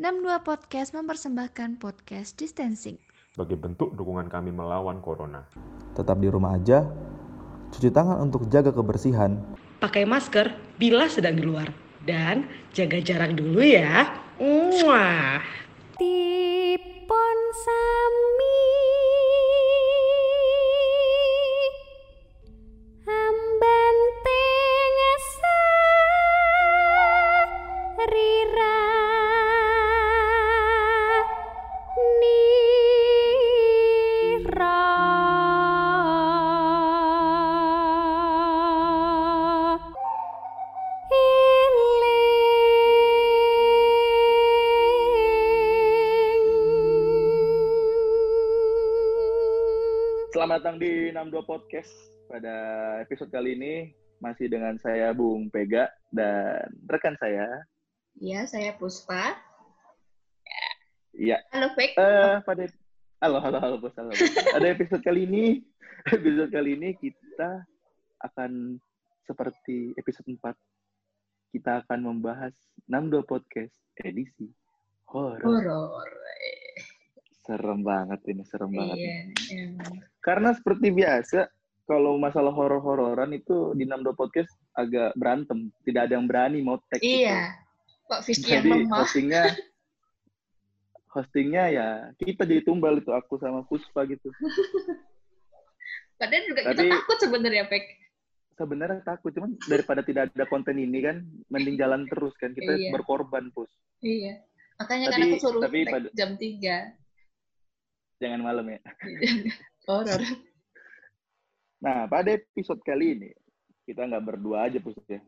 62 Podcast mempersembahkan podcast distancing. sebagai bentuk dukungan kami melawan corona. Tetap di rumah aja, cuci tangan untuk jaga kebersihan, pakai masker bila sedang di luar, dan jaga jarak dulu ya. Muah. Tipon Selamat datang di 62 Podcast. Pada episode kali ini masih dengan saya Bung Pega dan rekan saya. Ya, saya Puspa. Iya. Halo, Fake. Eh pada halo halo halo bos halo. Pada episode kali ini episode kali ini kita akan seperti episode 4 kita akan membahas 62 Podcast edisi horor. Horor. Serem banget ini, serem banget. Iya, emang. Karena seperti biasa, kalau masalah horor-hororan itu di 62 Podcast agak berantem. Tidak ada yang berani mau tag. Iya. Kok yang Jadi lemah? hostingnya, hostingnya ya kita jadi tumbal itu aku sama Puspa gitu. Padahal juga kita Tapi- takut sebenarnya, Fake. Sebenarnya takut, cuman daripada tidak ada konten ini kan, mending jalan terus kan. Kita Iya. berkorban, Pus. Iya. Makanya kan Tapi- aku suruh tapi pada- jam 3. Jangan malam ya. Horor. Nah, pada episode kali ini, kita nggak berdua aja, Pus ya.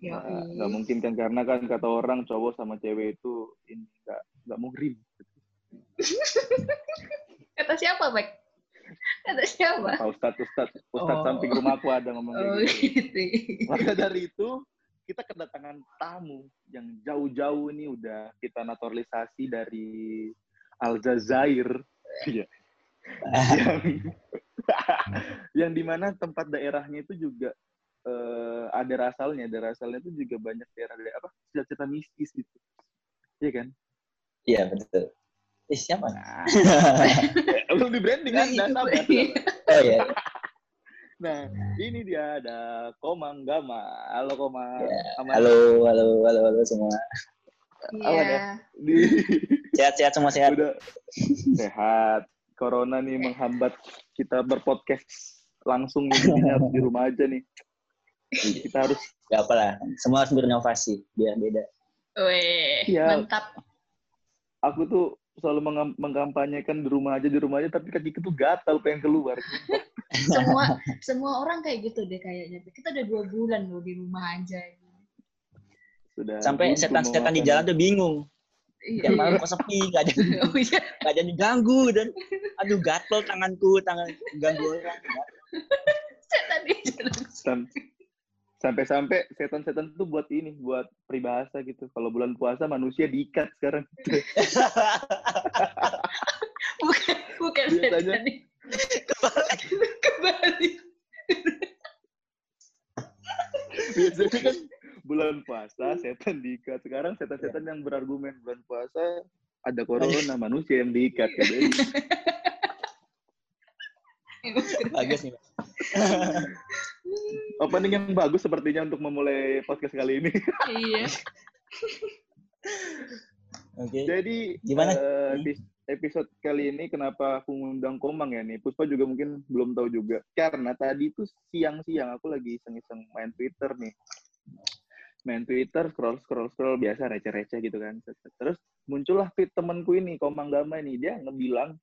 Yo, Nggak- mungkin kan, karena kan kata orang cowok sama cewek itu ini nggak nggak muhrim. Kata siapa, Fake? Kata siapa? Pak Ustadz, Ustadz, Ustadz Oh. samping rumahku ada ngomong Oh, gitu. gitu. Maka dari itu kita kedatangan tamu yang jauh-jauh ini udah kita naturalisasi dari Aljazair. Iya. yang yang di mana tempat daerahnya itu juga eh, ada rasalnya, ada rasalnya itu juga banyak daerah daerah apa cerita-cerita mistis gitu. Iya kan? Iya betul. Eh siapa? Nah, belum di branding Anda, sabar, sabar. Oh iya. Nah, ini dia ada Komang Gama. Halo Komang. Ya, Aman? Halo, halo, halo, halo semua. Ya? Iya. Di, Sehat-sehat semua sehat. udah sehat. Corona nih menghambat kita berpodcast langsung harus di rumah aja nih. Kita harus Gak apa lah. Semua harus berinovasi biar beda. Weh, Iya. mantap. aku tuh selalu mengkampanyekan di rumah aja di rumah aja tapi kaki tuh gatal pengen keluar. Semua semua orang kayak gitu deh kayaknya. Kita udah dua bulan loh di rumah aja. Sudah Sampai setan-setan di jalan tuh bingung. Iya. Kan malam kok sepi, gak ada Oh iya. gak ada yang diganggu dan aduh gatel tanganku, tangan ganggu orang. Setan di jalan. Sam- sampai-sampai setan-setan tuh buat ini buat peribahasa gitu kalau bulan puasa manusia diikat sekarang Bukan, bukan Biasanya- setan. nih. Kembali. biasanya kan bulan puasa setan diikat sekarang setan-setan yang berargumen bulan puasa ada corona manusia yang diikat. Jadi, Bagus nih. opening yang bagus sepertinya untuk memulai podcast kali ini Iya. Oke. jadi Gimana? eh, epis- episode kali ini kenapa aku ngundang Komang ya nih Puspa juga mungkin belum tahu juga karena tadi tuh siang-siang aku lagi iseng-iseng main Twitter nih main Twitter scroll scroll scroll biasa receh-receh gitu kan. Terus muncullah tweet temanku ini Komang Gama nih. Dia ngebilang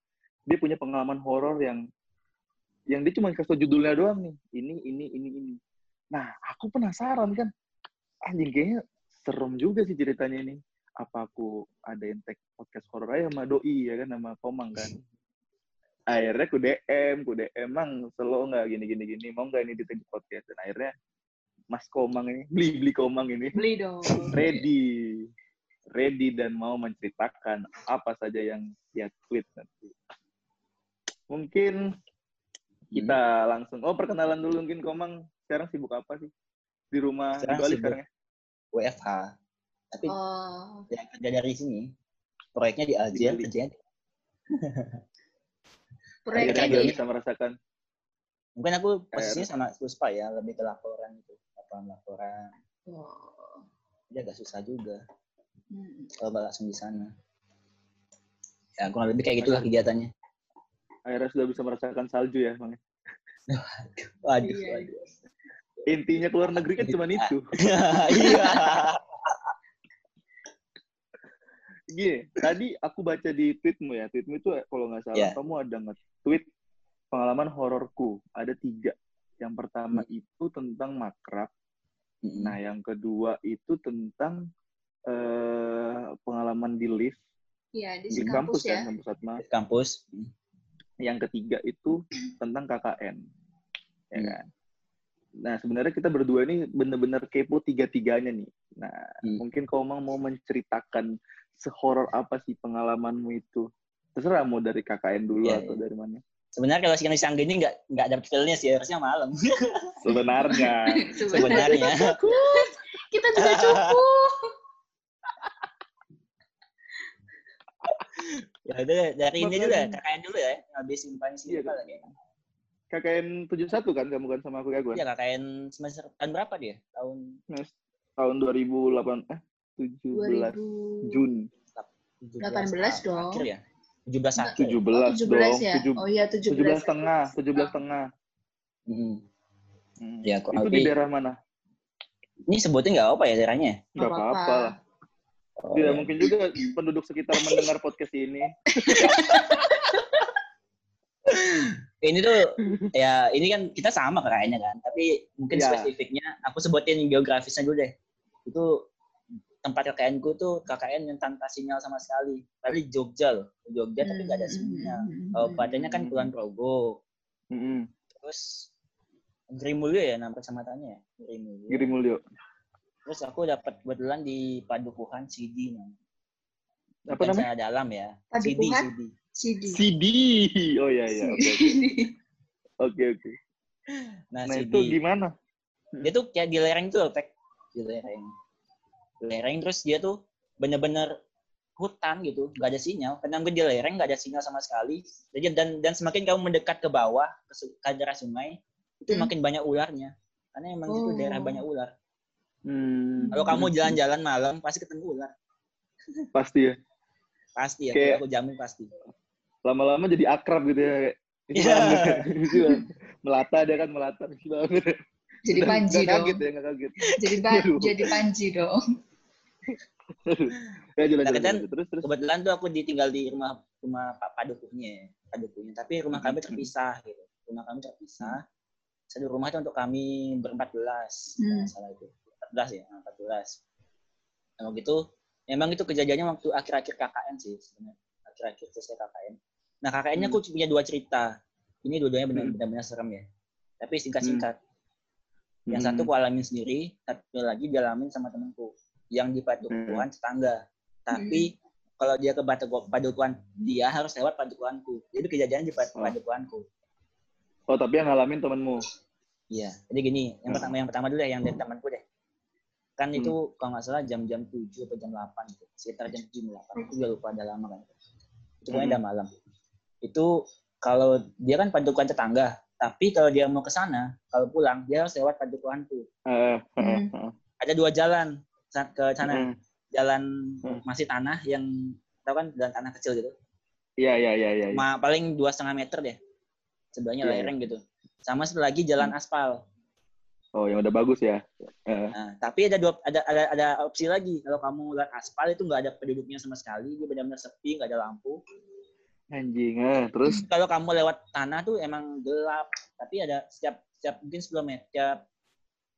dia punya pengalaman horor yang yang dia cuma kasih judulnya doang nih. Ini ini ini ini. Nah aku penasaran kan. Anjing kayaknya serem juga sih ceritanya ini. Apa aku ada tag podcast horor aja sama doi ya kan sama Komang kan? Akhirnya ku DM ku DM emang selo nggak? Gini gini gini. Mau nggak ini di podcast? Dan akhirnya Mas Komang ini. Beli beli Komang ini. Beli dong. ready. Ready dan mau menceritakan apa saja yang dia tweet nanti. Mungkin kita langsung. Oh perkenalan dulu mungkin Komang. Sekarang sibuk apa sih? Di rumah Sekarang di Bali sibuk. sekarang ya WFH. Tapi Oh, yang kerja dari sini, proyeknya di Bali. kerjanya proyeknya di bisa merasakan. Mungkin aku posisinya sama Puspa ya, lebih ke gitu, laporan-laporan. Oh. Dia agak susah juga Hmm. kalau nggak langsung di sana. Ya, kurang lebih kayak gitulah kegiatannya. akhirnya sudah bisa merasakan salju ya, Bang. Waduh, Iya. waduh. Intinya keluar negeri kan cuma itu. Iya. Gini, tadi aku baca di tweetmu ya. Tweetmu itu kalau nggak salah Iya. kamu ada nge-tweet pengalaman hororku. Ada tiga. Yang pertama Hmm. itu tentang makrab. Nah, yang kedua itu tentang eh, pengalaman di lift Iya, di, di kampus, kampus, ya. kan, kampus Atma. Di kampus. Yang ketiga itu tentang KKN. Ya Hmm. kan? Nah, sebenarnya kita berdua ini bener-bener kepo tiga-tiganya nih. Nah, Hmm. mungkin kau mau mau menceritakan sehoror apa sih pengalamanmu itu? Terserah mau dari KKN dulu Iya, atau iya. dari mana. Sebenarnya kalau siang siang gini nggak nggak dapet feel-nya sih harusnya malam. Sebenarnya. Sebenarnya. Kita juga cukup. ya udah dari ini dulu ya. KKN dulu ya, ngabisin paling Iya, simpel lagi. KKN 71 kan kamu kan sama aku ya gue? Iya KKN semester tahun berapa dia? Tahun Tahun 2008 eh 17 Jun. 18 dong. Akhir ya? 17 akhir. 17, Oh, 17 dong. ya? Tujuh- Oh iya, 17 17. setengah, 17 setengah. Mm-mm. Hmm. Ya, kurang itu di daerah mana? Ini sebutin nggak apa ya daerahnya? Gak Nggak apa-apa. Oh, Tidak ya. mungkin juga penduduk sekitar mendengar podcast ini. Ini tuh ya ini kan kita sama KKN-nya kan, tapi mungkin Iya. spesifiknya aku sebutin geografisnya dulu deh. Itu tempat KKN ku tuh KKN yang tanpa sinyal sama sekali. Tapi di Jogja loh, di Jogja tapi nggak ada Hmm, sinyal. Kabupatennya kan Kulon Progo, Mm-mm. terus Grimulyo ya nama kecamatannya ya, Grimulyo. Giri Mulyo. Terus aku dapat kebetulan di Padukuhan Sidi namanya. Apa namanya? sana dalam ya. Padukuhan? Sidi, Sidi. CD. CD. Oh iya iya. Oke oke. Oke oke. Nah, Nah Sidi. itu gimana? dia tuh kayak di lereng tuh Tek. Di lereng. Lereng terus dia tuh bener-bener hutan gitu, nggak ada sinyal. Karena gue di lereng nggak ada sinyal sama sekali. Jadi dan dan semakin kamu mendekat ke bawah ke, su- ke daerah sungai, itu Hmm. makin banyak ularnya. Karena emang itu Oh. daerah banyak ular. Hmm, Kalau kamu jalan-jalan malam pasti ketemu ular. pasti ya. Pasti ya, Kayak- aku jamin pasti. Lama-lama jadi akrab gitu ya. Iya. banget. Gitu kan. melata dia kan melata. Banget. Jadi panji nggak dong. kaget ya kaget. Jadi ba- Aduh. jadi panji dong. Ya jalan Nah, jalan. kan jalan. Terus terus. Kebetulan tuh aku ditinggal di rumah rumah Pak Padukuhnya, Padukuhnya. Tapi rumah kami terpisah gitu. Rumah kami terpisah. Satu rumah itu untuk kami berempat belas, Hmm. salah itu. 14 ya, 14. Nah, gitu, memang itu kejadiannya waktu akhir-akhir KKN sih sebenarnya. Akhir-akhir selesai KKN. Nah, KKN-nya aku punya dua cerita. Ini dua-duanya benar- Hmm. benar-benar serem ya. Tapi singkat-singkat. Yang Hmm. satu aku alamin sendiri, satu lagi dialamin sama temanku. Yang di padukuhan tetangga. Tapi kalau dia ke Batu- padukuhan, dia harus lewat padukuhanku. Jadi kejadian di Oh. padukuhanku. Oh tapi yang ngalamin temenmu. Iya. Jadi gini, yang Hmm. pertama yang pertama dulu ya, yang dari temanku deh. Kan Hmm. itu kalau nggak salah jam-jam 7 atau jam 8 gitu. Sekitar jam 7 jam 8. Aku juga lupa ada lama kan. Itu Hmm. udah malam. Itu kalau dia kan padukuhan tetangga, tapi kalau dia mau ke sana, kalau pulang dia harus lewat padukuhanku. Eh, eh, Hmm. Ada dua jalan ke sana. eh. Jalan Hmm. masih tanah yang tau kan jalan tanah kecil gitu. Iya iya iya iya. Ma- paling dua setengah meter deh. Sebelahnya Iya, Hmm. lereng gitu. Sama satu lagi jalan aspal. Oh yang udah bagus ya. Eh, Nah, tapi ada dua ada ada ada opsi lagi. Kalau kamu lihat aspal itu nggak ada penduduknya sama sekali, dia benar-benar sepi, nggak ada lampu. Anjing. Eh, terus. Kalau kamu lewat tanah tuh emang gelap, tapi ada setiap setiap mungkin 10 meter,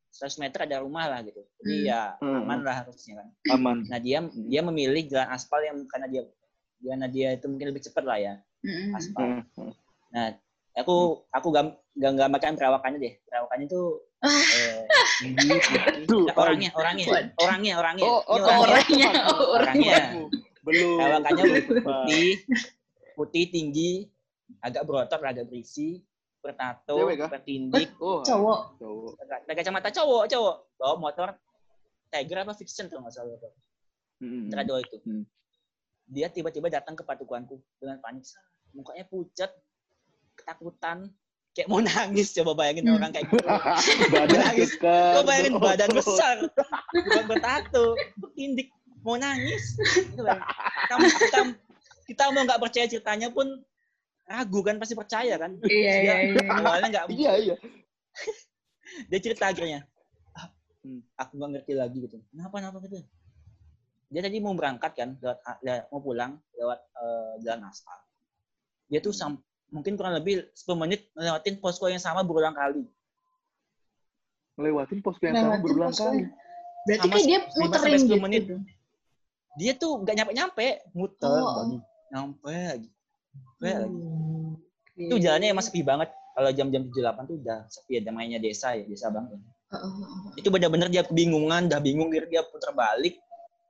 setiap 100 meter ada rumah lah gitu. Jadi Hmm. ya Hmm. aman lah harusnya kan. Aman. Nah dia dia memilih jalan aspal yang karena dia karena dia itu mungkin lebih cepat lah ya Mm-mm. aspal. Nah, aku aku gam gak gambarkan perawakannya deh. Perawakannya tuh eh. Duh, orangnya, orangnya, orangnya, orangnya. Oh, oh, orangnya. orangnya, oh, orangnya. Temanmu. Belum. Perawakannya putih, putih tinggi, agak berotot, agak berisi, bertato, bertindik, Oh, Cowok. Cowok. kacamata cowok, cowok, bawa motor Tiger apa Fiction tuh nggak salah. Mm-mm. Trado itu. Hmm. Dia tiba-tiba datang ke patukanku dengan panik. Mukanya pucat, ketakutan, kayak mau nangis. Coba bayangin Hmm. orang kayak gitu. badan Nangis. Kau bayangin badan oh. besar, bukan bertato, tindik, mau nangis. Itu bayangin. Kita, mau nggak percaya ceritanya pun ragu kan, pasti percaya kan. Iya, iya, iya. Awalnya nggak Iya, iya. dia cerita akhirnya "Ah, Hmm. aku nggak ngerti lagi gitu kenapa kenapa gitu dia tadi mau berangkat kan lewat le- mau pulang lewat eh, jalan aspal dia tuh sam- mungkin kurang lebih 10 menit ngelewatin posko yang sama berulang kali Ngelewatin posko yang sama berulang posko kali. Berarti Sama kayak dia muterin 10 gitu. menit. dia tuh nggak nyampe nyampe muter Oh, oh. Nyampe lagi nyampe lagi Hmm. itu jalannya emang sepi banget kalau jam-jam 78 tuh udah sepi ada mainnya desa ya desa banget Oh, oh, oh. itu benar-benar dia kebingungan, dah bingung dia, dia putar balik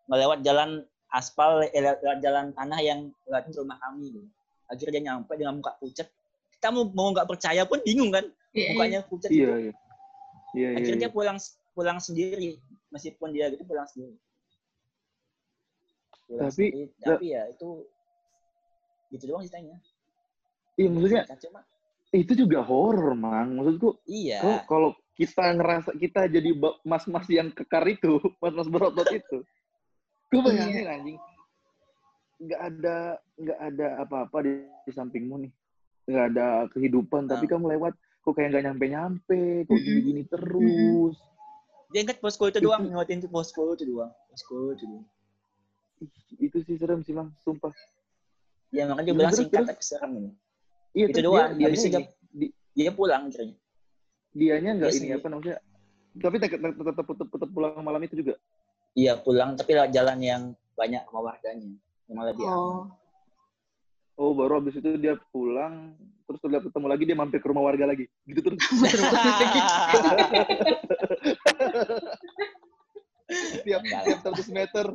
melewat jalan aspal, eh, lewat jalan tanah yang lewatin rumah kami. gitu. Akhirnya dia nyampe dengan muka pucat. Kita mau mau nggak percaya pun bingung kan, Iya, iya. mukanya pucat. Iya, gitu. iya. Iya, iya. Akhirnya iya. dia pulang pulang sendiri, meskipun dia gitu pulang sendiri. Pulang Tapi- sendiri. tapi ya itu gitu doang ceritanya. Iya, maksudnya Cuma itu juga horor, Mang. Maksudku, iya. kalau kalau kita ngerasa kita jadi mas-mas yang kekar itu, mas-mas berotot itu, gue bayangin anjing, nggak ada nggak ada apa-apa di, di sampingmu nih, nggak ada kehidupan, tapi Ah. kamu lewat, kok kayak nggak nyampe-nyampe, kok gini-gini terus. Dia ingat posko itu doang, ngeliatin tuh posko itu doang. Posko itu doang. Itu sih serem sih, Mang. Sumpah. Ya makanya dia Terus, bilang terus, singkat tapi serem ini. Iya, Itu terus doang. Dia, dia- di, Dia pulang akhirnya. dianya nggak Dia ini apa namanya? Tapi tetap tetap tetap, tetap pulang malam itu juga. Iya pulang tapi lewat jalan yang banyak rumah warganya. Yang malah dia. Oh. Oh, baru habis itu dia pulang, terus terlihat ketemu lagi dia mampir ke rumah warga lagi. Gitu terus. tiap tiap 100 meter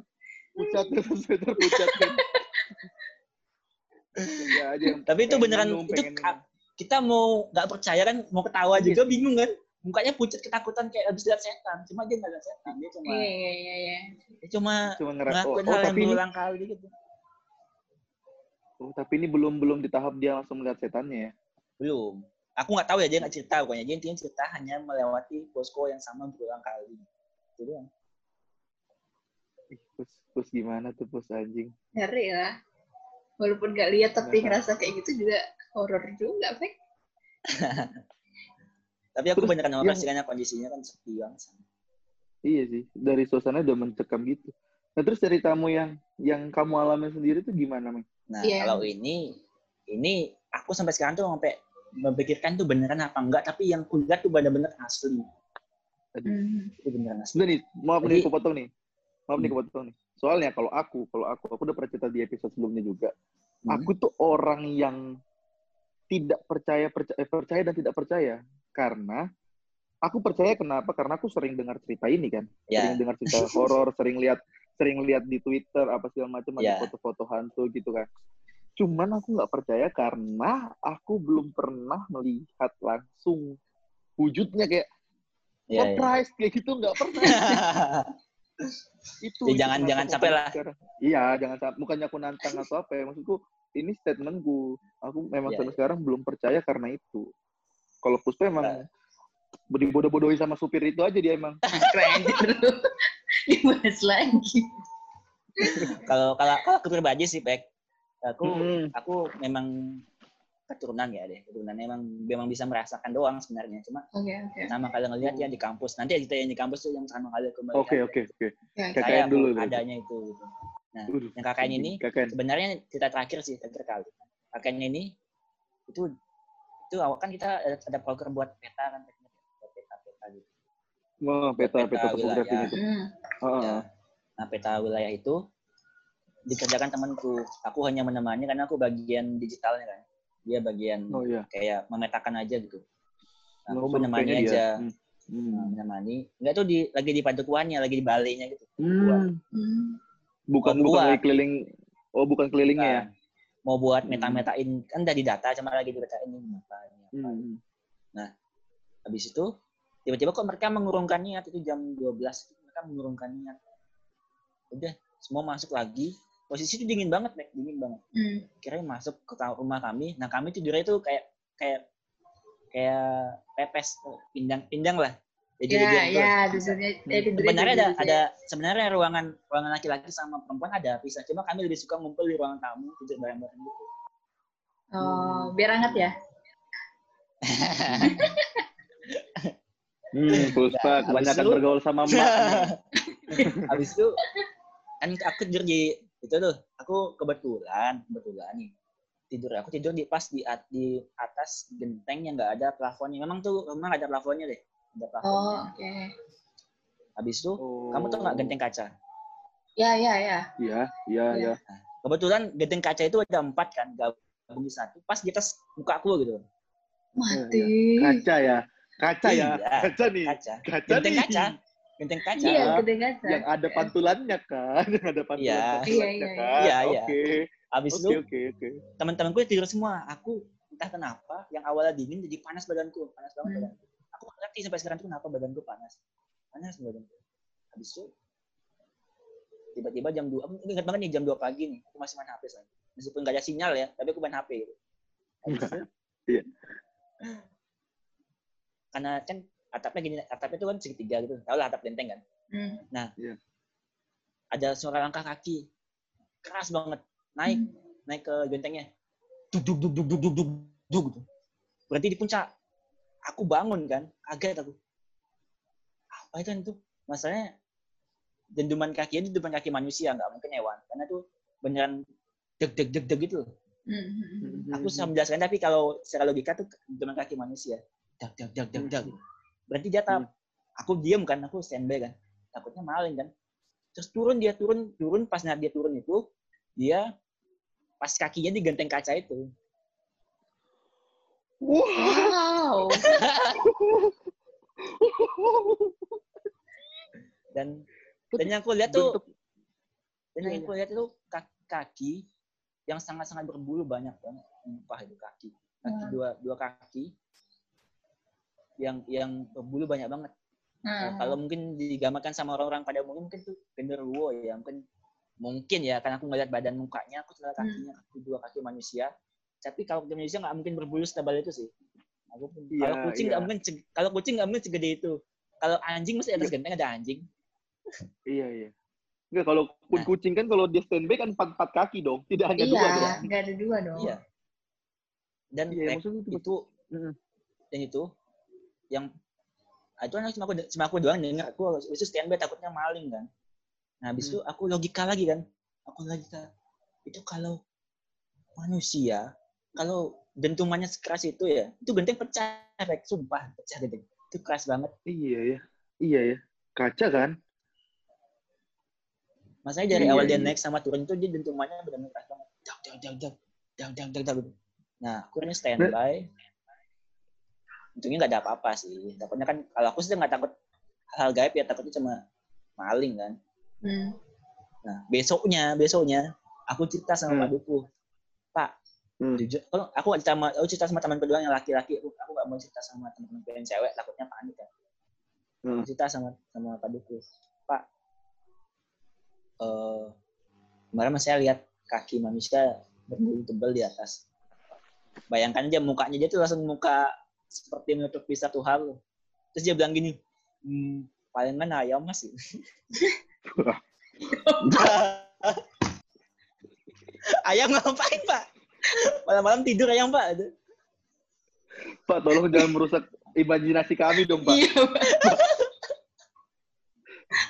pucat 100 meter pucat kan. Enggak aja yang Tapi itu beneran minum, itu minum. kita mau nggak percaya kan mau ketawa Iya. juga bingung kan. Mukanya pucat ketakutan kayak habis lihat setan. Cuma dia nggak lihat setan. Dia cuma Iya, iya, iya, iya. dia cuma cuma oh, ngelakuin oh, hal yang tapi ini berulang kali gitu. oh, tapi ini belum belum di tahap dia langsung melihat setannya ya. Belum. Aku nggak tahu ya dia nggak cerita pokoknya. Dia intinya cerita hanya melewati posko yang sama berulang kali. Itu doang. Ih, Pus, pus gimana tuh pus anjing? Ngeri lah. Walaupun gak lihat tapi Nggak ngerasa kayak gitu juga horor juga, Fek. Tapi aku Terus beneran orang sih karena kondisinya kan sepi banget. Iya sih, dari suasana udah mencekam gitu. Nah terus ceritamu yang yang kamu alami sendiri tuh gimana, Meng? Nah, Iya. kalau ini ini aku sampai sekarang tuh sampai memikirkan tuh beneran apa enggak, tapi yang kulihat tuh bener-bener asli. Aduh. Hmm. Itu beneran asli. Sebentar nih, maaf nih Jadi- aku potong nih. Maaf nih Hmm. aku potong nih. Soalnya kalau aku, kalau aku, aku udah pernah cerita di episode sebelumnya juga. Hmm. Aku tuh orang yang tidak percaya, percaya, eh, percaya dan tidak percaya. Karena aku percaya kenapa? Karena aku sering dengar cerita ini kan. Ya. Sering dengar cerita horor, sering lihat sering lihat di Twitter apa segala macam ada Ya. foto-foto hantu gitu kan. Cuman aku nggak percaya karena aku belum pernah melihat langsung wujudnya kayak Iya, iya. surprise kayak gitu nggak pernah. itu Ya, jangan- jangan sampai lah. sekarang. iya jangan sampai bukannya aku nantang atau apa ya maksudku ini statementku aku memang Iya, sampai iya. sekarang belum percaya karena itu kalau Puspa emang Nah. dibodoh-bodohi sama supir itu aja dia emang Keren dulu. Dibahas lagi. Kalau kalau kalau aku pribadi sih, Pek. Aku Mm-mm. aku memang keturunan ya deh. Keturunan memang memang bisa merasakan doang sebenarnya. Cuma Oke, oke. pertama kali ngelihat ya di kampus. Nanti cerita yang di kampus tuh yang pertama kali aku melihat. oke oke oke Oke, oke. KKN Saya dulu adanya itu. Gitu. Nah, Waduh, yang KKN ini KKN sebenarnya cerita terakhir sih terakhir kali. KKN ini itu itu awal kan kita ada, program buat peta kan buat peta-peta gitu. Wah, peta Peta peta topografi wilayah. itu Hmm. Heeh. Ya. Nah, peta wilayah itu dikerjakan temanku. Aku hanya menemani karena aku bagian digitalnya kan. Dia bagian oh iya kayak memetakan aja gitu. Nah, Oh, aku menemani kayaknya dia. aja. Hmm. Nah, Hmm. menemani. Enggak tuh di lagi di padukuannya, lagi di balainya gitu. Hmm. Hmm. bukan Oh, bukan buat. keliling oh bukan kelilingnya ya Nah, mau buat Hmm. meta-metain kan udah di data cuma lagi dibetain ini apa ini apa. Hmm. Habis itu tiba-tiba kok mereka mengurungkan niat itu jam 12 itu mereka mengurungkan niat. Udah semua masuk lagi posisi itu dingin banget Mek. dingin banget Hmm. kira masuk ke rumah kami nah kami tidurnya itu kayak kayak kayak pepes pindang pindang lah jadi Ya, ya, tidurnya, eh, tidurnya sebenarnya ada ada sebenarnya ruangan ruangan laki-laki sama perempuan ada pisah cuma kami lebih suka ngumpul di ruangan tamu tidur bareng-bareng gitu. Oh, biar hangat ya. Hmm, Puspa, Nah, kebanyakan itu- bergaul sama emak. nih. habis itu kan aku tidur di itu tuh aku kebetulan kebetulan nih tidur aku tidur di pas di at- di atas genteng yang nggak ada plafonnya memang tuh nggak ada plafonnya deh ada plafonnya Oh, oke. habis itu Oh. kamu tuh nggak genteng kaca Ya, ya, ya. Iya, iya, iya. kebetulan genteng kaca itu ada empat kan gabung di satu pas di atas muka aku gitu Mati. Kaca ya. Kaca ya. Iya, Kaca nih. kaca Kaca genteng nih. kaca genteng kaca Iya, gede kaca. Yang ada pantulannya kan. Yang ada pantulan Iya. pantulannya Iya, iya, kan. iya. Iya, iya. Oke. habis Oke, itu oke, oke. teman-temanku tidur semua aku entah kenapa yang awalnya dingin jadi panas badanku panas banget Hmm. badanku aku nggak ngerti sampai sekarang tuh kenapa badanku panas panas badanku habis itu tiba-tiba jam 2 aku ingat banget nih jam 2 pagi nih aku masih main HP soalnya meskipun gak ada sinyal ya tapi aku main HP gitu Habis itu, Iya. karena kan atapnya gini atapnya itu kan segitiga gitu. Tau lah atap genteng kan? Hmm. ada suara langkah kaki. Keras banget. Naik naik ke gentengnya. Duk duk duk duk duk duk duk duk gitu. berarti di puncak. Aku bangun kan kaget aku. Apa itu itu? Masalahnya dentuman kaki itu dentuman kaki manusia nggak mungkin hewan. Karena tuh beneran deg deg deg deg gitu Hmm, hmm, hmm. aku bisa menjelaskan tapi kalau secara logika tuh dentuman kaki manusia. Dag dag dag dag dag berarti dia tak aku diam kan aku standby kan. Takutnya maling kan. Terus turun dia turun turun. Pas nah dia turun itu dia pas kakinya di genteng kaca itu. Wow. dan dan yang aku lihat tuh dan yang Iya, aku lihat itu kaki, yang sangat sangat berbulu banyak banget. Sumpah itu kaki. Kaki Hmm. dua dua kaki yang yang berbulu banyak banget Nah, Hmm. kalau mungkin digambarkan sama orang-orang pada umumnya mungkin tuh genderuwo ya mungkin mungkin ya karena aku ngeliat badan mukanya aku Hmm. lihat kakinya kaki dua kaki manusia tapi kalau kaki manusia nggak mungkin berbulu setebal itu sih aku pun Iya, kalau kucing nggak iya. mungkin kalau kucing nggak mungkin segede itu kalau anjing mesti atas Iya. genteng ada anjing Iya, iya. Enggak, kalau pun Nah. kucing kan kalau dia standby kan empat, empat kaki dong. Tidak hanya dua dong. Iya, nggak ada dua dong. iya dan Iya, itu. itu dan itu yang ah, itu kan cuma aku cuma aku doang denger aku itu standby takutnya maling kan. Nah habis hmm. itu aku logika lagi kan. Aku logika itu kalau manusia kalau dentumannya sekeras itu ya itu genteng pecah kayak sumpah pecah gitu, itu keras banget. Iya ya iya ya kaca kan? Masanya dari iya, awal iya. dia naik sama turun itu dia dentumannya benar-benar keras banget. Jauh jauh jauh jauh jauh jauh jauh nah aku ini standby untungnya nggak ada apa-apa sih takutnya kan kalau aku sih nggak takut hal gaib ya takutnya cuma maling kan Hmm. Nah, besoknya, besoknya aku cerita sama Hmm. Pak Duku. Pak, Hmm. jujur, kalau aku cerita sama, aku cerita sama teman kedua yang laki-laki, aku aku gak mau cerita sama teman-teman yang cewek, takutnya panik kan. Hmm. Aku cerita sama sama Pak Duku. Pak, eh kemarin saya lihat kaki manusia berbulu tebal di atas. Bayangkan aja mukanya dia tuh langsung muka seperti menutupi satu hal. Terus dia bilang gini, hmm, palingan ayam mas. ayam ngapain pak? Malam-malam tidur ayam pak? Pak, tolong jangan merusak imajinasi kami dong, Pak. Iya, Pak.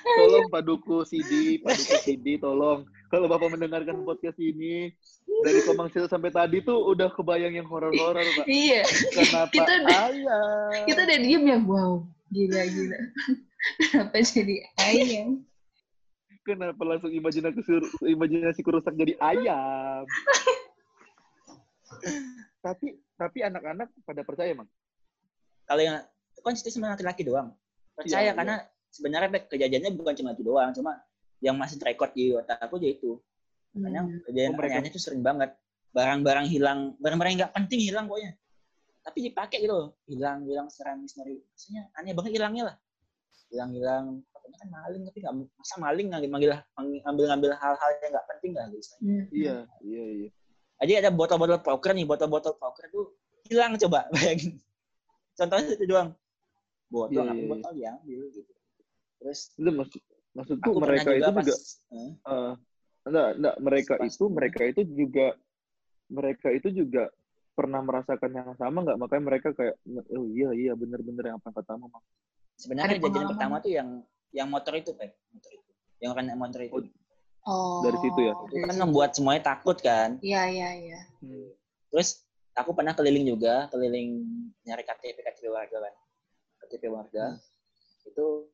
Tolong Pak Duku CD, Pak Duku CD, tolong. Kalau Bapak mendengarkan podcast ini, dari Komang Sel sampai tadi tuh udah kebayang yang horor-horor, Pak. Iya. Kenapa Kita udah- ayam? Kita udah diem ya, wow. Gila, gila. Kenapa jadi ayam? Kenapa langsung imajinasi imajinasi rusak jadi ayam? tapi tapi anak-anak pada percaya, Mang. Kalau yang kan cerita sama laki-laki doang. Percaya Iya, karena sebenarnya Bek, kejadiannya bukan cuma itu doang, cuma yang masih terekod di otak aku aja itu. Karena Hmm. kejadian Oh, mereka- aneh-aneh itu sering banget. Barang-barang hilang, barang-barang yang nggak penting hilang pokoknya. Tapi dipakai gitu loh. Hilang, hilang secara misteri. Maksudnya aneh banget hilangnya lah. Hilang-hilang, Pokoknya kan maling tapi nggak masa maling ngambil ngambil ngambil ngambil hal-hal yang nggak penting lah guys. Hmm. Iya, iya, iya. Jadi ada botol-botol poker nih, botol-botol poker tuh hilang coba bayangin. Contohnya itu doang. Botol, Iya, aku iya, iya. botol diambil gitu. Terus Itu maksud maksudku aku mereka juga itu pas juga eh, eh, enggak, enggak, mereka Pas- itu mereka itu juga mereka itu juga pernah merasakan yang sama nggak makanya mereka kayak oh iya iya bener-bener yang apa kata mama sebenarnya pengalaman. pertama tuh yang yang motor itu, Pak. Motor itu. Yang kena motor itu. Oh, Oh. Dari situ ya? itu kan membuat semuanya takut kan. Iya, iya, iya. Terus aku pernah keliling juga, keliling nyari KTP KTP warga kan. KTP warga. Itu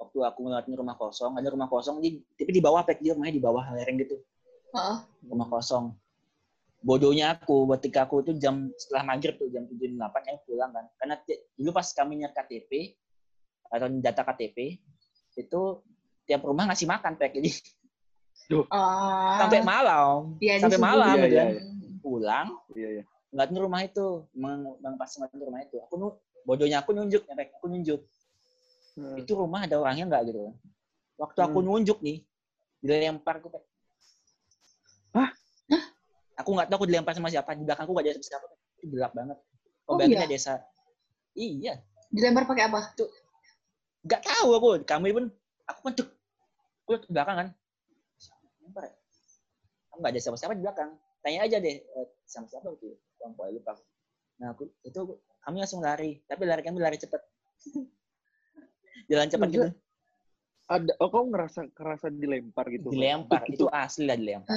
waktu aku ngeliatin rumah kosong, ada rumah kosong di tapi di bawah pek dia rumahnya di bawah lereng gitu. Heeh. Rumah kosong. Bodohnya aku ketika aku tuh jam setelah maghrib tuh jam 7 8 ya pulang kan. Karena dulu pas kami nyari KTP atau data KTP itu tiap rumah ngasih makan pek jadi Ah. sampai malam Iya, sampai malam Iya, gitu iya, kan. iya. pulang iya iya ngeliatin rumah itu meng- bang pas ngeliatin rumah itu aku nu bodohnya aku nunjuk ya Pek. aku nunjuk Hmm. itu rumah ada orangnya nggak gitu waktu aku Hmm. nunjuk nih dilempar aku Pek. Hah? aku nggak tahu aku dilempar sama siapa di belakangku gak ada siapa itu gelap banget oh, Oh, iya? ya desa iya Dilempar pakai apa? nggak tahu aku kami pun aku kan aku ke belakang kan lempar ya aku nggak ada siapa-siapa di belakang tanya aja deh eh, sama siapa itu kelompok lupa aku. nah aku itu kami langsung lari tapi lari kami lari cepet jalan cepat gitu ada oh kamu ngerasa ngerasa dilempar gitu dilempar Itu- itu asli lah dilempar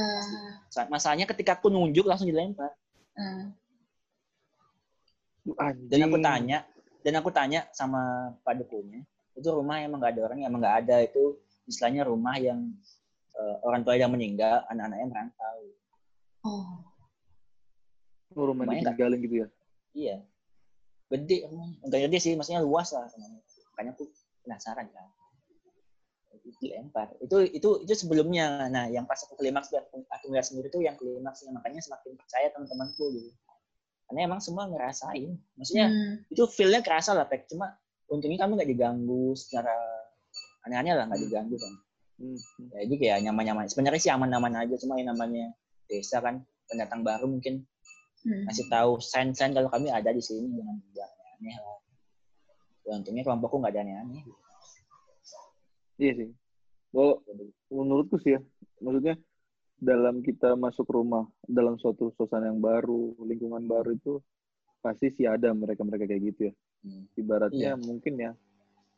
Sa- masalahnya ketika aku nunjuk langsung dilempar eh. anjing. dan aku tanya dan aku tanya sama pak dukunya itu rumah emang nggak ada orang emang nggak ada itu istilahnya rumah yang eh, orang tua yang meninggal anak-anaknya merantau Oh. oh, rumah Rumahnya nggak- ditinggalin gitu ya Iya. Gede, rumahnya. enggak gede sih, maksudnya luas lah. rumahnya. Makanya aku penasaran kan. Itu dilempar. Itu itu itu sebelumnya. Nah, yang pas aku klimaks aku, aku ngeliat sendiri tuh yang klimaksnya makanya semakin percaya teman-temanku gitu. Karena emang semua ngerasain. Maksudnya Hmm. itu feel-nya kerasa lah, Pek. Cuma untungnya kami nggak diganggu secara aneh-aneh lah, nggak diganggu kan. Hmm, hmm. Ya, jadi kayak nyaman-nyaman. Sebenarnya sih aman-aman aja, cuma yang namanya desa kan pendatang baru mungkin Hmm. ngasih tahu sign-sign kalau kami ada di sini jangan jangan aneh lah. Ya, untungnya kelompokku nggak ada aneh-aneh. iya sih kalau menurutku sih ya maksudnya dalam kita masuk rumah dalam suatu suasana yang baru lingkungan baru itu pasti sih ada mereka mereka kayak gitu ya Hmm. ibaratnya Iya. mungkin ya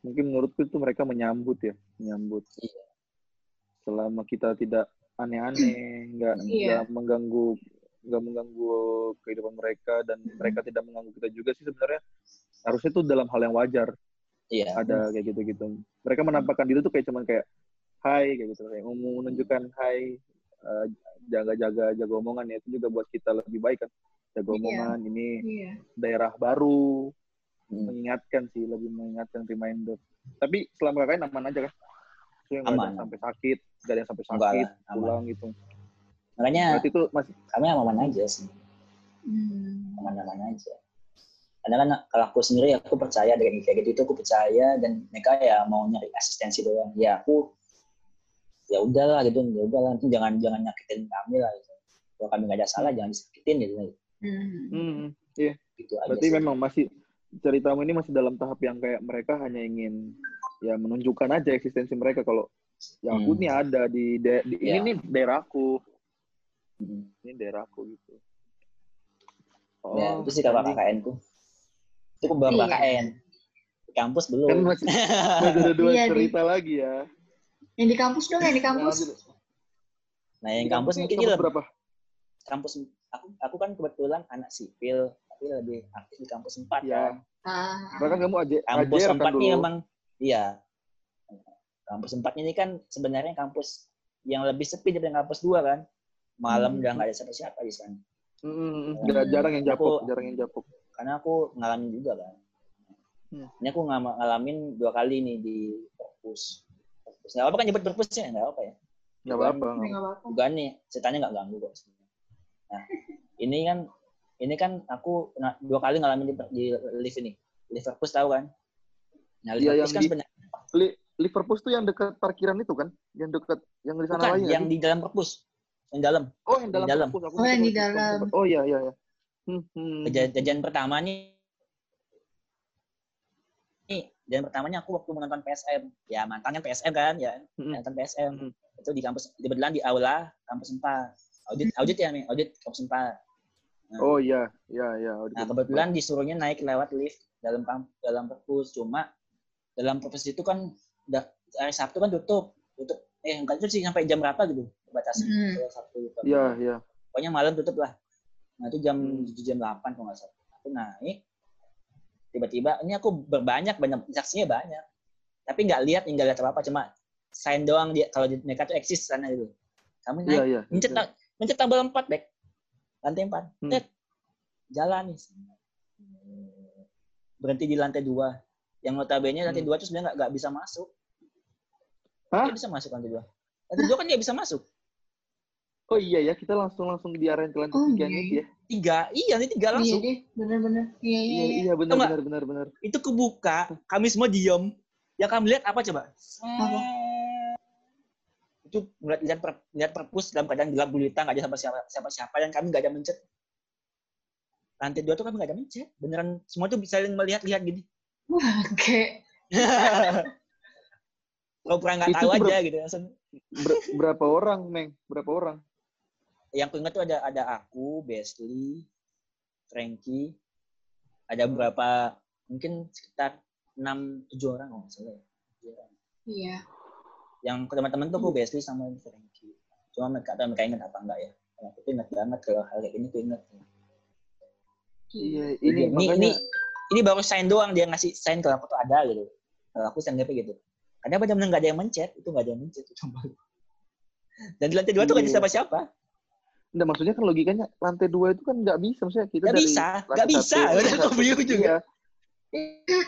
mungkin menurutku itu mereka menyambut ya menyambut Iya. selama kita tidak aneh-aneh nggak Iya. nggak mengganggu nggak mengganggu kehidupan mereka dan mereka tidak mengganggu kita juga sih sebenarnya harusnya itu dalam hal yang wajar Iya. ada kayak gitu-gitu mereka menampakkan diri tuh kayak cuman kayak hai kayak gitu kayak menunjukkan hai eh, jaga-jaga jaga omongan ya itu juga buat kita lebih baik kan jaga Iya. omongan ini Iya. daerah baru Hmm. mengingatkan sih lebih mengingatkan reminder tapi selama kakaknya aman aja kan Maksudnya ada Aman. yang sampai sakit nggak ada yang sampai Enggak sakit aman. pulang gitu Makanya berarti itu masih kami aman aja sih, Hmm. aman-aman aja. Karena kan kalau aku sendiri aku percaya dengan kayak gitu itu aku percaya dan mereka ya mau nyari asistensi doang. Ya aku ya udahlah gitu, ya udahlah nanti jangan jangan nyakitin kami lah. Gitu. Kalau kami nggak ada salah jangan disakitin gitu. Hmm. hmm, Gitu aja berarti sih. memang masih ceritamu ini masih dalam tahap yang kayak mereka hanya ingin ya menunjukkan aja eksistensi mereka kalau ya aku Hmm. nih ada di, da- di Ya. ini nih daerahku ini daerahku gitu Ya, itu sih anjing. KKN ku. Itu Iya. KKN. Di kampus belum. kan masih, masih ada dua Iya, Di. cerita lagi ya Yang di kampus dong, yang di kampus. Nah, yang di kampus ini mungkin kampus berapa kampus aku aku kan kebetulan anak sipil tapi lebih aktif di kampus 4 Ya. kan. Ah. karena kan kamu aja Kampus 4 kan ini dulu memang iya. Kampus 4 ini kan sebenarnya kampus yang lebih sepi daripada kampus 2 kan. Malam Hmm. udah nggak ada siapa-siapa di sana. Hmm, nggak- jarang yang japok Aku- jarang yang japok Karena aku ngalamin juga kan. Hmm. Ini aku ngalamin dua kali nih di perpus. Perpus. Nggak apa kan nyebut perpus ya? Nggak apa ya? nggak apa-apa. Bukan nih, ceritanya nggak ganggu kok. sebenarnya. Nah, ini kan ini kan aku pernah- dua kali ngalamin di, di lift ini. Lift perpus tahu kan? Nah, lift Iya, perpus yang kan di- sebenarnya Li- lift perpus tuh yang dekat parkiran itu kan? Yang dekat yang di sana Bukan, yang sih? di dalam perpus. Yang dalam. Oh, yang di dalam, dalam. perpus. Aku Oh, yang di dalam. Oh iya iya iya. Hmm, hmm. Kejadian, kejadian pertamanya nih, kejadian pertamanya aku waktu menonton PSM. Ya mantan kan PSM kan, ya Hmm. nonton PSM. Hmm. Itu di kampus, kebetulan di aula kampus 4. Audit, audit ya nih, audit kampus 4. Oh iya, iya iya. Nah kebetulan disuruhnya naik lewat lift dalam dalam perpus. Cuma dalam perpus itu kan da- hari Sabtu kan tutup, tutup. Eh enggak tutup sih sampai jam berapa gitu batasnya. Hmm. Sabtu. lupa. Iya iya. Pokoknya malam tutup lah. Nah itu jam Hmm. 7 jam 8 kalau nggak salah. Aku naik, tiba-tiba ini aku berbanyak banyak saksinya banyak. Tapi nggak lihat, nggak lihat apa-apa, cuma sign doang dia kalau di- mereka tuh eksis sana gitu. Kamu Iya naik, iya. mencet, iya. mencet tombol 4, Bek. Lantai 4. Hmm. Tet. Jalan nih. Berhenti di lantai 2. Yang notabene lantai Hmm. 2 tuh sebenarnya nggak bisa masuk. Hah? Bisa masuk lantai 2. Lantai 2 kan nggak bisa masuk. Oh iya ya, kita langsung langsung diarahin ke lantai Oh, tiga iya, gitu ya. Tiga, iya nih tiga Iya langsung. deh, bener-bener. Iya, iya, Iya iya. iya benar benar benar benar. itu kebuka, kami semua diem. Yang kami lihat apa coba? Apa? Itu ngeliat lihat per, lihat perpus dalam keadaan gelap gulita, nggak ada siapa siapa siapa siapa dan kami nggak ada mencet. Lantai dua tuh kami nggak ada mencet, beneran semua tuh bisa saling melihat-lihat gini. Oke. Kalau pernah nggak Itu tahu aja gitu. Langsung. Ber- berapa orang, Meng? Berapa orang? Yang ku ingat tuh ada ada aku, Besley, Frankie, ada beberapa mungkin sekitar 6 7 orang kalau nggak salah ya. Iya. yang teman-teman tuh aku Besley sama Frankie. Cuma mereka tahu mereka ingat apa enggak ya. Kalau aku tuh ingat banget kalau hal kayak gini tuh ingat. Iya, Ini, ini ini, makanya ini, ini baru sign doang dia ngasih sign kalau aku tuh ada gitu. Kalau aku sign gitu. Karena benar-benar nggak ada yang mencet, itu nggak ada yang mencet. Cuma. Dan di lantai dua tuh nggak ada Iya. siapa-siapa. Nggak, maksudnya kan logikanya lantai dua itu kan nggak bisa maksudnya kita Nggak dari bisa, lantai nggak bisa. satu, Udah lantai aku satu. bingung juga. Iya,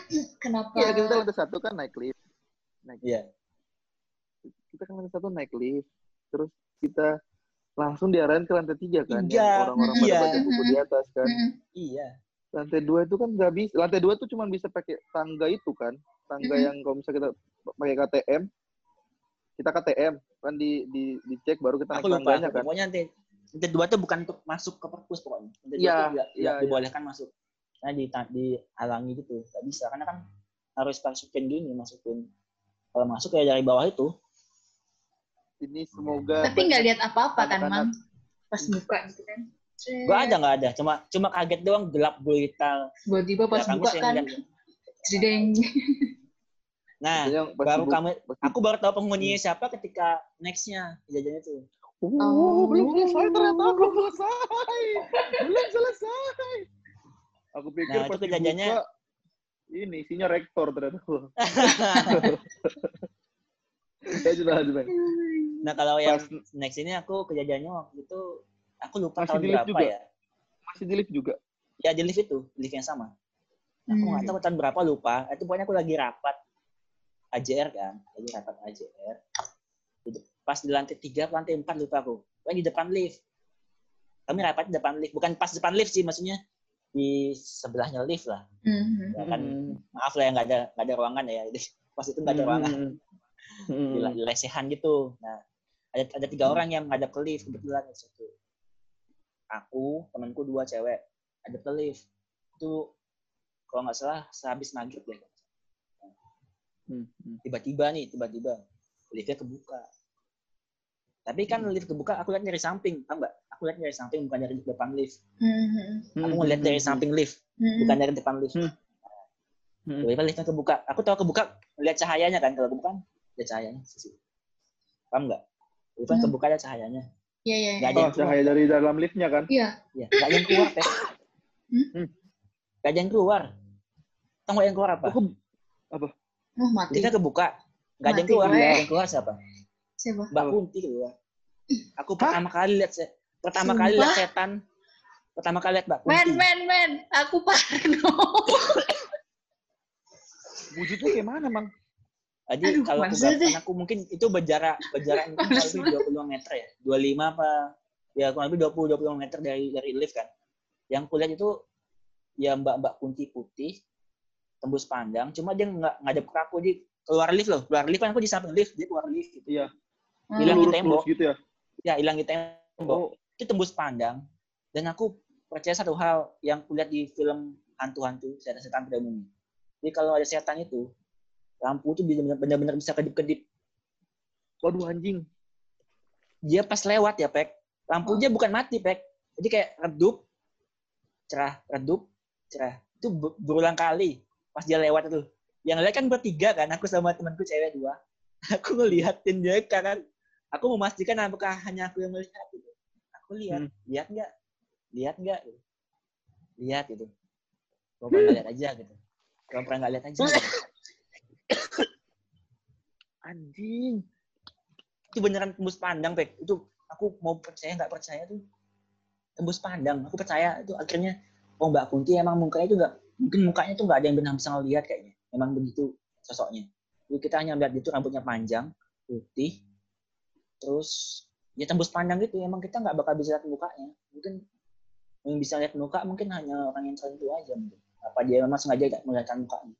Kenapa? iya kita lantai satu kan naik lift. Naik, Iya. Kita kan lantai satu naik lift, terus kita langsung diarahin ke lantai tiga kan, Iya, orang-orang pada iya. baca buku di atas kan. Iya. Lantai dua itu kan nggak bisa. Lantai dua tuh cuma bisa pakai tangga itu kan, tangga Mm-mm. yang kalau misalnya kita pakai KTM, kita KTM kan di di dicek baru kita naik Aku lupa. tangganya kan. Pokoknya nanti lantai dua tuh bukan untuk masuk ke perpus pokoknya. Lantai dua Iya, tuh iya, nggak iya. dibolehkan masuk. Karena di dihalangi gitu. Nggak bisa karena kan harus masukin gini, masukin kalau masuk ya dari bawah itu. Ini semoga Tapi nggak lihat apa-apa kan. Mang? Pas buka gitu kan. Gak ada, nggak ada. Cuma cuma kaget doang gelap gulita. Tiba-tiba pas Ya, buka kan, jedeng. Nah, baru kamu aku baru tahu penghuninya siapa ketika nextnya kejadian itu. Oh, Oh. belum selesai ternyata belum selesai. belum selesai. Aku pikir Nah, itu pas kejadiannya- dibuka, ini isinya rektor ternyata. ya sudah sudah. Nah, kalau yang Pas next ini aku kejadiannya waktu itu aku lupa Masih tahun berapa juga? ya. masih di lift juga. Ya di lift itu, lift yang sama. Aku nggak Hmm. tahu tahun berapa lupa. Itu pokoknya aku lagi rapat AJR kan, lagi rapat AJR. Pas di lantai tiga, lantai empat lupa aku. Pokoknya di depan lift. Kami rapat di depan lift, bukan pas depan lift sih, maksudnya di sebelahnya lift lah. Mhm. Ya kan, maaf lah ya nggak ada nggak ada ruangan ya. Jadi, Pas itu nggak ada ruangan, Hmm. di, di lesehan gitu. Nah, ada ada tiga Hmm. orang yang ngadap ke lift kebetulan di situ. Aku, temanku dua cewek, ada ke lift. Itu kalau nggak salah sehabis maghrib deh. Hmm. Hmm. tiba-tiba nih tiba-tiba liftnya kebuka tapi kan Hmm. lift kebuka aku lihat dari samping paham nggak aku lihat dari samping bukan dari depan lift Mhm. aku ngeliat dari samping lift Mhm. bukan dari depan lift Hmm. Hmm. tiba-tiba liftnya kebuka aku tahu kebuka lihat cahayanya kan kalau kebuka lihat cahayanya paham nggak lift kan Hmm. kebuka ada cahayanya Iya, iya. Nggak ada Oh, cahaya dari dalam liftnya kan? Iya. ya nggak ada yang keluar teh Hmm? nggak ada yang keluar tahu nggak yang keluar apa Oh, Oh, mati. liftnya kebuka nggak ada yang keluar gue. yang keluar siapa Siapa? Mbak Apa? Kunti keluar. Aku pertama kali lihat se- pertama Sumpah? kali lihat setan. Pertama kali lihat Mbak Kunti. Men, men, men. Aku parno. wujudnya kayak mana, Mang? Jadi Aduh, kalau aku gambarkan aku mungkin itu berjarak berjarak mungkin kurang lebih 25 meter ya. 25 apa ya kurang lebih 20 25 meter dari dari lift kan. Yang kulihat itu ya Mbak Mbak Kunti putih tembus pandang, cuma dia nggak ngadep ke aku, dia keluar lift loh keluar lift kan aku di samping lift dia keluar lift gitu. Iya. Hilang di Lurus-lurus tembok. gitu ya. Ya hilang di tembok. Oh, itu tembus pandang. Dan aku percaya satu hal yang kulihat di film hantu-hantu setan-setan pada umumnya. Jadi kalau ada setan itu lampu itu benar- benar-benar bisa kedip-kedip. Waduh anjing. dia pas lewat ya pek. Lampunya bukan mati pek. Jadi kayak redup cerah redup cerah. Itu ber- berulang kali pas dia lewat itu. Yang lihat kan bertiga kan aku sama temanku cewek dua. Aku ngeliatin dia kan aku memastikan apakah hanya aku yang melihat gitu. Aku lihat Hmm. lihat nggak? Lihat nggak? Gitu. lihat gitu. Gua pernah lihat aja gitu. Gua pernah nggak lihat aja gitu. Anjing. itu beneran tembus pandang pek. Itu aku mau percaya nggak percaya tuh. Tembus pandang. Aku percaya itu akhirnya oh mbak Kunti emang mukanya itu nggak mungkin mukanya tuh nggak ada yang benar bisa ngelihat kayaknya. Emang begitu sosoknya. Jadi kita hanya lihat itu rambutnya panjang putih terus ya tembus pandang gitu emang kita nggak bakal bisa lihat mukanya mungkin yang bisa lihat muka mungkin hanya orang yang tertentu aja mungkin apa dia memang sengaja tidak melihat mukanya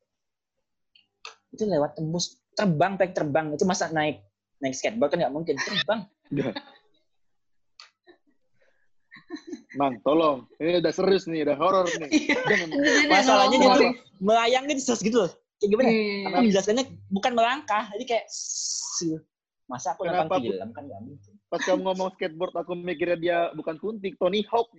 itu lewat tembus terbang pek terbang itu masa naik naik skateboard kan nggak mungkin terbang Mang, tolong. Ini udah serius nih, udah horor nih. Jangan. masalahnya dia ngomong. tuh melayang gitu gitu loh kayak gimana ya? Iya. aku menjelaskannya bukan melangkah jadi kayak. Masa aku nonton Kenapa, Bu? film kan nggak mungkin Pas kamu ngomong skateboard, aku mikirnya dia bukan kuntik, Tony Hawk.